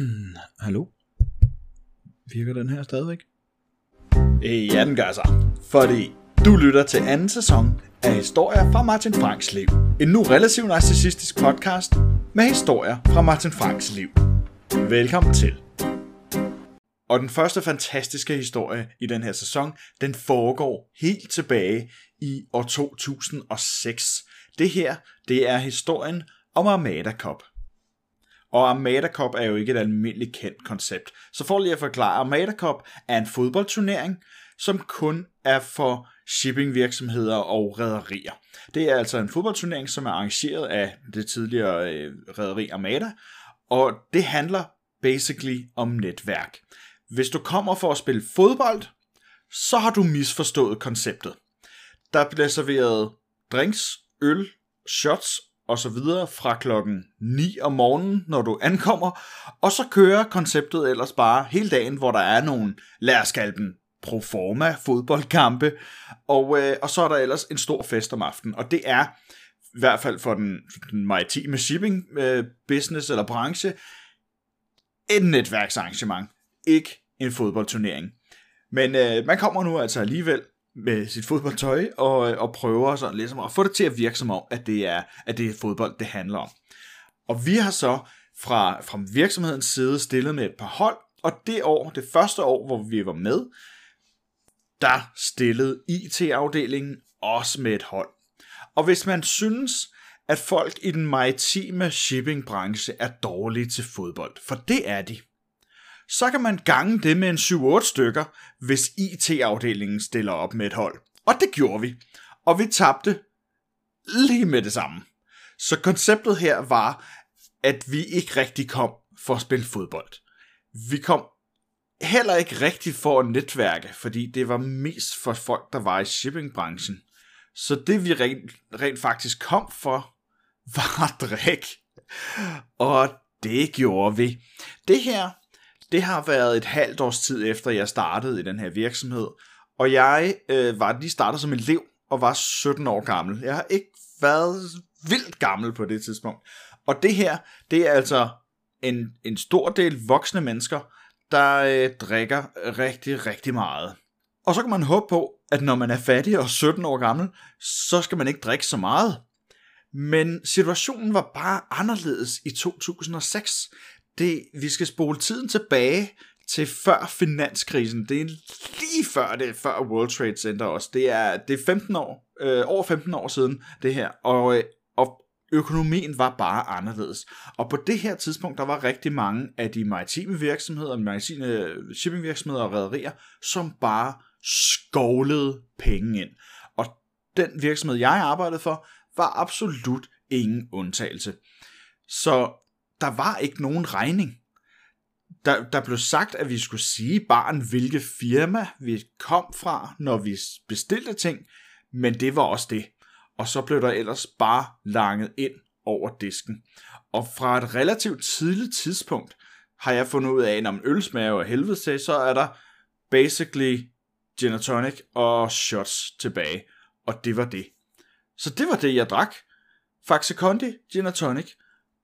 Hallo? Virker den her stadigvæk? Øh, Ja, den gør så. Fordi du lytter til anden sæson af Historier fra Martin Franks liv. En nu relativt narcissistisk podcast med historier fra Martin Franks liv. Velkommen til. Og den første fantastiske historie i den her sæson, den foregår helt tilbage i år 2006. Det her, det er historien om Armada Cup. Og Armada Cup er jo ikke et almindeligt kendt koncept. Så for lige at forklare, Armada Cup er en fodboldturnering, som kun er for shippingvirksomheder og rederier. Det er altså en fodboldturnering, som er arrangeret af det tidligere øh, rederi Armada, og det handler basically om netværk. Hvis du kommer for at spille fodbold, så har du misforstået konceptet. Der bliver serveret drinks, øl, shots og så videre fra klokken 9 om morgenen, når du ankommer, og så kører konceptet ellers bare hele dagen, hvor der er nogle, lad os kalde dem, proforma fodboldkampe, og, øh, og så er der ellers en stor fest om aftenen, og det er i hvert fald for den, den maritime shipping øh, business eller branche, et netværksarrangement, ikke en fodboldturnering. Men øh, man kommer nu altså alligevel med sit fodboldtøj og, øh, og prøver sådan ligesom at få det til at virke som om, at det er, at det er fodbold, det handler om. Og vi har så fra, fra virksomhedens side stillet med et par hold, og det år, det første år, hvor vi var med, der stillede IT-afdelingen også med et hold. Og hvis man synes, at folk i den maritime shippingbranche er dårlige til fodbold, for det er de, så kan man gange det med en 7-8 stykker, hvis IT-afdelingen stiller op med et hold. Og det gjorde vi. Og vi tabte lige med det samme. Så konceptet her var, at vi ikke rigtig kom for at spille fodbold. Vi kom heller ikke rigtig for at netværke, fordi det var mest for folk, der var i shippingbranchen. Så det vi rent, rent faktisk kom for, var drik. Og det gjorde vi. Det her, det har været et halvt års tid efter, jeg startede i den her virksomhed. Og jeg øh, var lige startet som elev og var 17 år gammel. Jeg har ikke været vildt gammel på det tidspunkt. Og det her, det er altså en, en stor del voksne mennesker, der øh, drikker rigtig, rigtig meget. Og så kan man håbe på, at når man er fattig og 17 år gammel, så skal man ikke drikke så meget. Men situationen var bare anderledes i 2006. Det, vi skal spole tiden tilbage til før finanskrisen. Det er lige før det før World Trade Center også. Det er, det er 15 år, øh, over 15 år siden det her. Og, øh, og økonomien var bare anderledes. Og på det her tidspunkt, der var rigtig mange af de maritime virksomheder, maritime øh, shippingvirksomheder og rædderier, som bare skovlede penge ind. Og den virksomhed, jeg arbejdede for, var absolut ingen undtagelse. Så der var ikke nogen regning. Der, der blev sagt, at vi skulle sige barn, hvilke firma vi kom fra, når vi bestilte ting, men det var også det. Og så blev der ellers bare langet ind over disken. Og fra et relativt tidligt tidspunkt har jeg fundet ud af, at om øl smager og helvede til, så er der basically gin and tonic og shots tilbage. Og det var det. Så det var det, jeg drak. Faxe Kondi, gin and tonic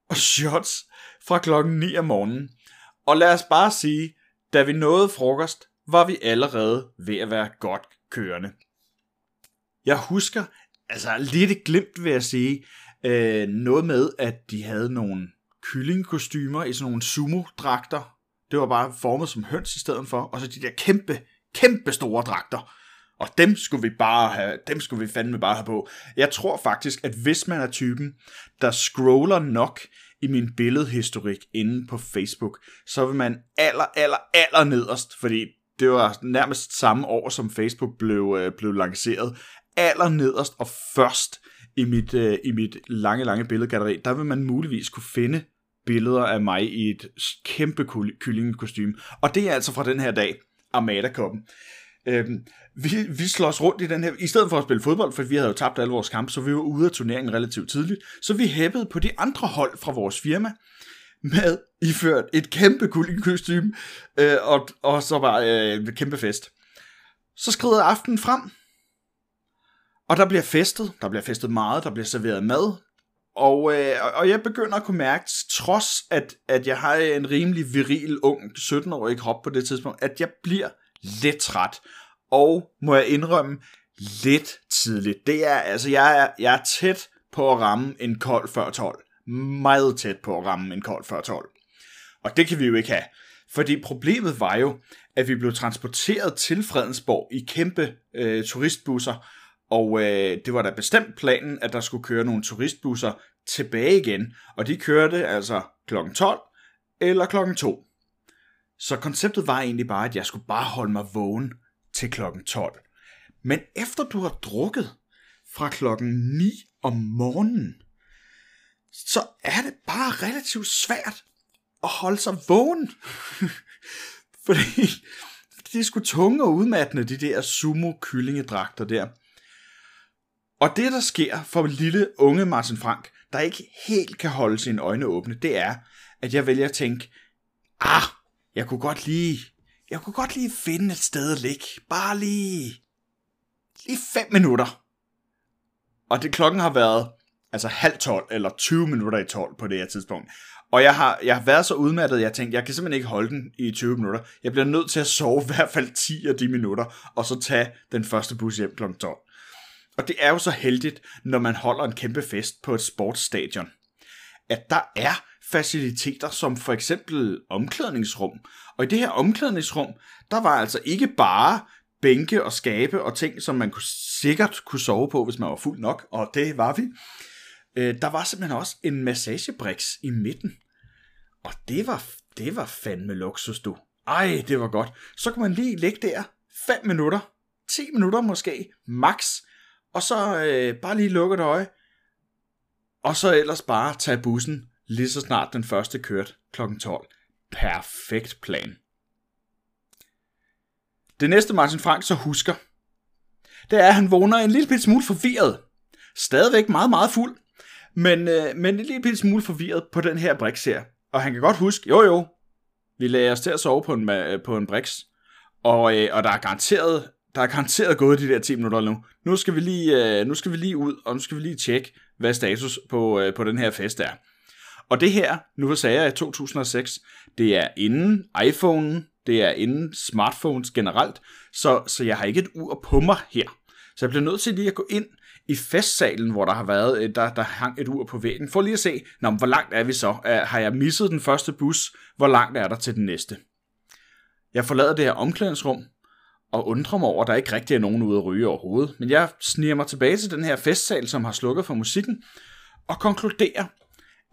og shots fra klokken 9 om morgenen. Og lad os bare sige, da vi nåede frokost, var vi allerede ved at være godt kørende. Jeg husker, altså lidt et glimt vil jeg sige, øh, noget med, at de havde nogle kyllingkostymer i sådan nogle sumo-dragter. Det var bare formet som høns i stedet for, og så de der kæmpe, kæmpe store dragter. Og dem skulle vi bare have, dem skulle vi fandme bare have på. Jeg tror faktisk, at hvis man er typen, der scroller nok i min billedhistorik inde på Facebook, så vil man aller, aller, aller nederst, fordi det var nærmest samme år, som Facebook blev, øh, blev lanceret, aller nederst og først i mit, øh, i mit lange, lange billedgalleri, der vil man muligvis kunne finde billeder af mig i et kæmpe kyllingekostyme. Og det er altså fra den her dag, Armada-koppen. Øhm, vi, vi slås rundt i den her, i stedet for at spille fodbold, for vi havde jo tabt alle vores kampe, så vi var ude af turneringen relativt tidligt, så vi hæppede på de andre hold fra vores firma, med iført et kæmpe kostyme, øh, og, og så var øh, kæmpe fest. Så skrider aftenen frem, og der bliver festet, der bliver festet meget, der bliver serveret mad, Og, øh, og jeg begynder at kunne mærke, trods at, at jeg har en rimelig viril, ung, 17-årig krop på det tidspunkt, at jeg bliver lidt træt. Og må jeg indrømme, lidt tidligt. Det er, altså, jeg er, jeg er tæt på at ramme en kold før 12. Meget tæt på at ramme en kold før 12. Og det kan vi jo ikke have. Fordi problemet var jo, at vi blev transporteret til Fredensborg i kæmpe øh, turistbusser, og øh, det var da bestemt planen, at der skulle køre nogle turistbusser tilbage igen, og de kørte altså kl. 12 eller kl. 2. Så konceptet var egentlig bare, at jeg skulle bare holde mig vågen til klokken 12. Men efter du har drukket fra klokken 9 om morgenen, så er det bare relativt svært at holde sig vågen. Fordi de er sgu tunge og udmattende, de der sumo-kyllingedragter der. Og det, der sker for lille unge Martin Frank, der ikke helt kan holde sine øjne åbne, det er, at jeg vælger at tænke, ah, jeg kunne godt lige, jeg kunne godt lige finde et sted at ligge. Bare lige, lige fem minutter. Og det klokken har været altså halv 12 eller 20 minutter i 12 på det her tidspunkt. Og jeg har, jeg har været så udmattet, at jeg tænkte, jeg kan simpelthen ikke holde den i 20 minutter. Jeg bliver nødt til at sove i hvert fald 10 af de minutter, og så tage den første bus hjem kl. 12. Og det er jo så heldigt, når man holder en kæmpe fest på et sportsstadion, at der er faciliteter som for eksempel omklædningsrum. Og i det her omklædningsrum, der var altså ikke bare bænke og skabe og ting, som man kunne sikkert kunne sove på, hvis man var fuld nok, og det var vi. Øh, der var simpelthen også en massagebriks i midten. Og det var, det var fandme luksus, du. Ej, det var godt. Så kunne man lige ligge der 5 minutter, 10 minutter måske, max, og så øh, bare lige lukke et øje, og så ellers bare tage bussen, lige så snart den første kørte kl. 12. Perfekt plan. Det næste Martin Frank så husker, det er, at han vågner en lille smule forvirret. Stadigvæk meget, meget fuld, men, øh, men en lille smule forvirret på den her Brix her. Og han kan godt huske, jo jo, vi lagde os til at sove på en, øh, på en Brix, og, øh, og der er garanteret der er garanteret gået de der 10 minutter nu. Nu skal vi lige, øh, nu skal vi lige ud, og nu skal vi lige tjekke, hvad status på, øh, på den her fest er. Og det her, nu sagde jeg i 2006, det er inden iPhone, det er inden smartphones generelt, så, så jeg har ikke et ur på mig her. Så jeg bliver nødt til lige at gå ind i festsalen, hvor der har været, øh, der, der hang et ur på væggen, for lige at se, nå, hvor langt er vi så? Øh, har jeg misset den første bus? Hvor langt er der til den næste? Jeg forlader det her omklædningsrum, og undrer mig over, at der ikke rigtig er nogen ude at ryge overhovedet. Men jeg sniger mig tilbage til den her festsal, som har slukket for musikken, og konkluderer,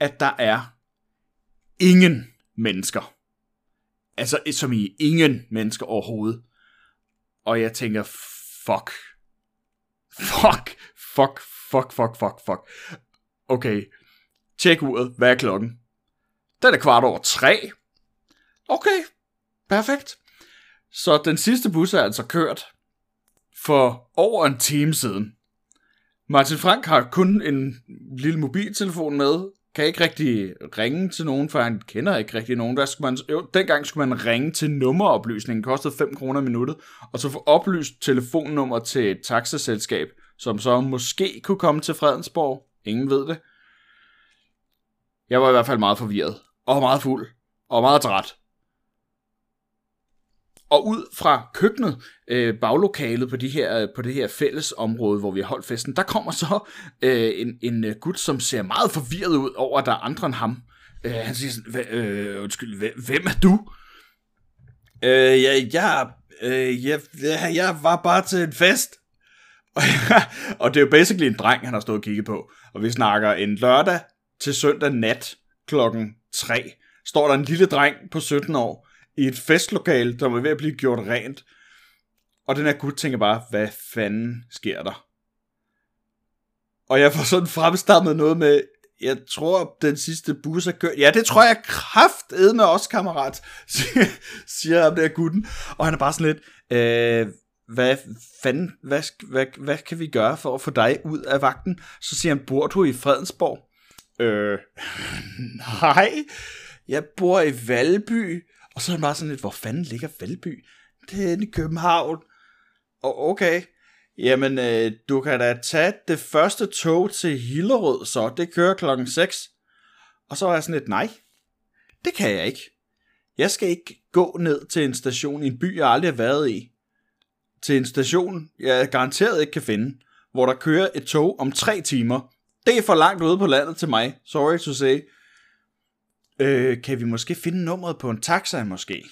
at der er ingen mennesker. Altså, som i ingen mennesker overhovedet. Og jeg tænker, fuck. Fuck, fuck, fuck, fuck, fuck, fuck. Okay, tjek uret. Hvad er klokken? Den er kvart over tre. Okay, perfekt. Så den sidste bus er altså kørt for over en time siden. Martin Frank har kun en lille mobiltelefon med, kan ikke rigtig ringe til nogen, for han kender ikke rigtig nogen. Der skulle man, jo, dengang skulle man ringe til nummeroplysningen, det kostede 5 kroner i minuttet, og så få oplyst telefonnummer til et taxaselskab, som så måske kunne komme til Fredensborg. Ingen ved det. Jeg var i hvert fald meget forvirret, og meget fuld, og meget træt. Og ud fra køkkenet, øh, baglokalet på, de her, på det her fælles område, hvor vi har holdt festen, der kommer så øh, en, en øh, gut, som ser meget forvirret ud over, at der er andre end ham. Øh, han siger sådan, øh, undskyld, hvem er du? Øh, jeg, jeg, øh, jeg, jeg var bare til en fest. og det er jo basically en dreng, han har stået og kigget på. Og vi snakker en lørdag til søndag nat klokken 3. Står der en lille dreng på 17 år, i et festlokal, der var ved at blive gjort rent. Og den her gut tænker bare, hvad fanden sker der? Og jeg får sådan fremstammet noget med, jeg tror, den sidste bus er kørt. Ja, det tror jeg kraft med os, kammerat, siger ham der gutten. Og han er bare sådan lidt, øh, hvad fanden, hvad, hvad, hvad kan vi gøre for at få dig ud af vagten? Så siger han, bor du i Fredensborg? Øh, nej, jeg bor i Valby. Og så er han bare sådan lidt, hvor fanden ligger Valby? Det er i København. Og okay, jamen, øh, du kan da tage det første tog til Hillerød, så det kører klokken 6. Og så var jeg sådan lidt, nej, det kan jeg ikke. Jeg skal ikke gå ned til en station i en by, jeg aldrig har været i. Til en station, jeg garanteret ikke kan finde, hvor der kører et tog om tre timer. Det er for langt ude på landet til mig. Sorry to say. Øh, kan vi måske finde nummeret på en taxa måske?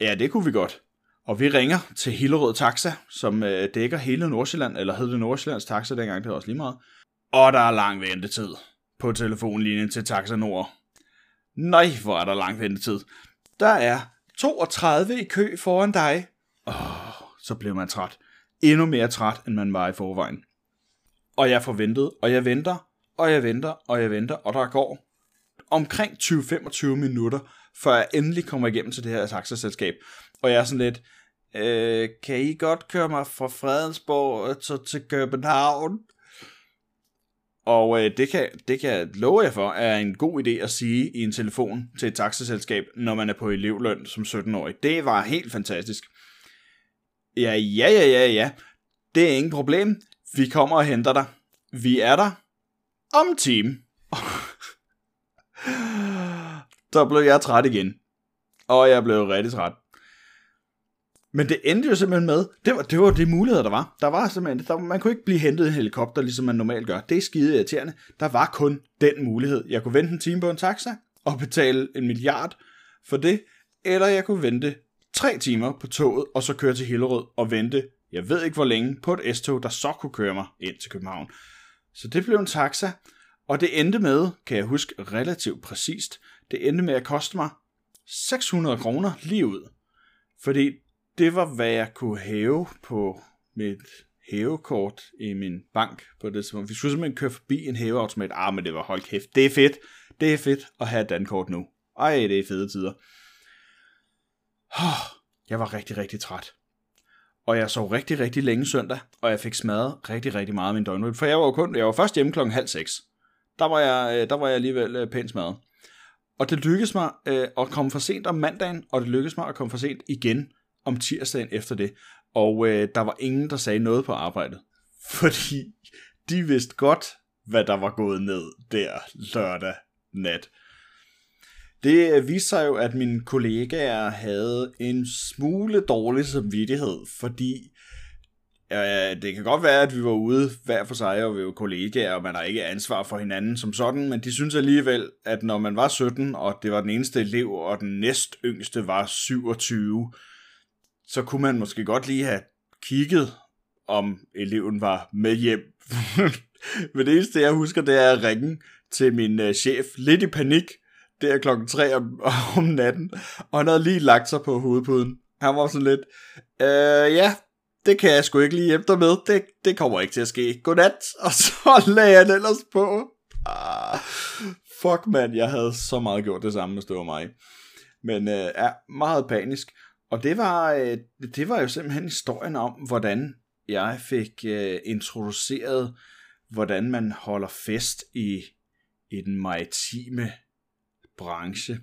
Ja, det kunne vi godt. Og vi ringer til Hillerød Taxa, som øh, dækker hele Nordsjælland, eller hed det Nordsjællands Taxa dengang, det var også lige meget. Og der er lang ventetid på telefonlinjen til Taxa Nord. Nej, hvor er der lang ventetid. Der er 32 i kø foran dig. Åh, så blev man træt. Endnu mere træt, end man var i forvejen. Og jeg forventede, og jeg venter, og jeg venter, og jeg venter, og der går omkring 20-25 minutter, før jeg endelig kommer igennem til det her taxaselskab. Og jeg er sådan lidt, øh, kan I godt køre mig fra Fredensborg øh, til, til København? Og øh, det, kan, det kan jeg love jer for, er en god idé at sige i en telefon til et taxaselskab, når man er på elevløn som 17-årig. Det var helt fantastisk. Ja, ja, ja, ja, ja. Det er ingen problem. Vi kommer og henter dig. Vi er der om time. Så blev jeg træt igen. Og jeg blev rigtig træt. Men det endte jo simpelthen med, det var, det var de muligheder, der var. Der var simpelthen, der, man kunne ikke blive hentet i en helikopter, ligesom man normalt gør. Det er skide irriterende. Der var kun den mulighed. Jeg kunne vente en time på en taxa, og betale en milliard for det, eller jeg kunne vente tre timer på toget, og så køre til Hillerød og vente, jeg ved ikke hvor længe, på et S-tog, der så kunne køre mig ind til København. Så det blev en taxa, og det endte med, kan jeg huske relativt præcist, det endte med at koste mig 600 kroner lige ud. Fordi det var, hvad jeg kunne hæve på mit hævekort i min bank på det tidspunkt. Vi skulle simpelthen køre forbi en hæveautomat. Ah, men det var hold kæft. Det er fedt. Det er fedt at have et dankort nu. Ej, det er fede tider. Jeg var rigtig, rigtig træt. Og jeg sov rigtig, rigtig længe søndag, og jeg fik smadret rigtig, rigtig meget af min døgnrytme. For jeg var jo kun, jeg var først hjemme klokken halv seks. Der var jeg, øh, der var jeg alligevel øh, pænt smadret. Og det lykkedes mig øh, at komme for sent om mandagen, og det lykkedes mig at komme for sent igen om tirsdagen efter det. Og øh, der var ingen, der sagde noget på arbejdet. Fordi de vidste godt, hvad der var gået ned der lørdag nat. Det øh, viste sig jo, at mine kollegaer havde en smule dårlig samvittighed, fordi Øh, det kan godt være, at vi var ude hver for sig, og vi var kollegaer, og man har ikke ansvar for hinanden som sådan, men de synes alligevel, at når man var 17, og det var den eneste elev, og den næst yngste var 27, så kunne man måske godt lige have kigget, om eleven var med hjem. men det eneste, jeg husker, det er at ringe til min øh, chef, lidt i panik, der klokken 3 om, om natten, og han havde lige lagt sig på hovedpuden. Han var sådan lidt, øh, ja, det kan jeg sgu ikke lige hjælpe dig med. Det, det kommer ikke til at ske. Godnat. Og så lagde jeg den ellers på. Ah, fuck mand, jeg havde så meget gjort det samme, hvis det var mig. Men øh, ja, meget panisk. Og det var, øh, det var jo simpelthen historien om, hvordan jeg fik øh, introduceret, hvordan man holder fest i, i den maritime branche.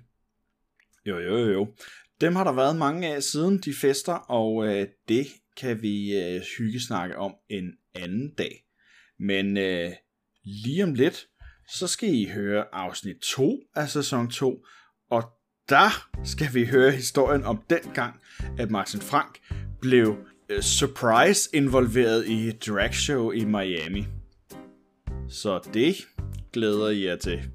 Jo, jo, jo. Dem har der været mange af siden de fester, og øh, det kan vi øh, hygge snakke om en anden dag. Men øh, lige om lidt, så skal I høre afsnit 2 af sæson 2, og der skal vi høre historien om den gang, at Martin Frank blev øh, surprise involveret i et drag show i Miami. Så det glæder jeg jer til.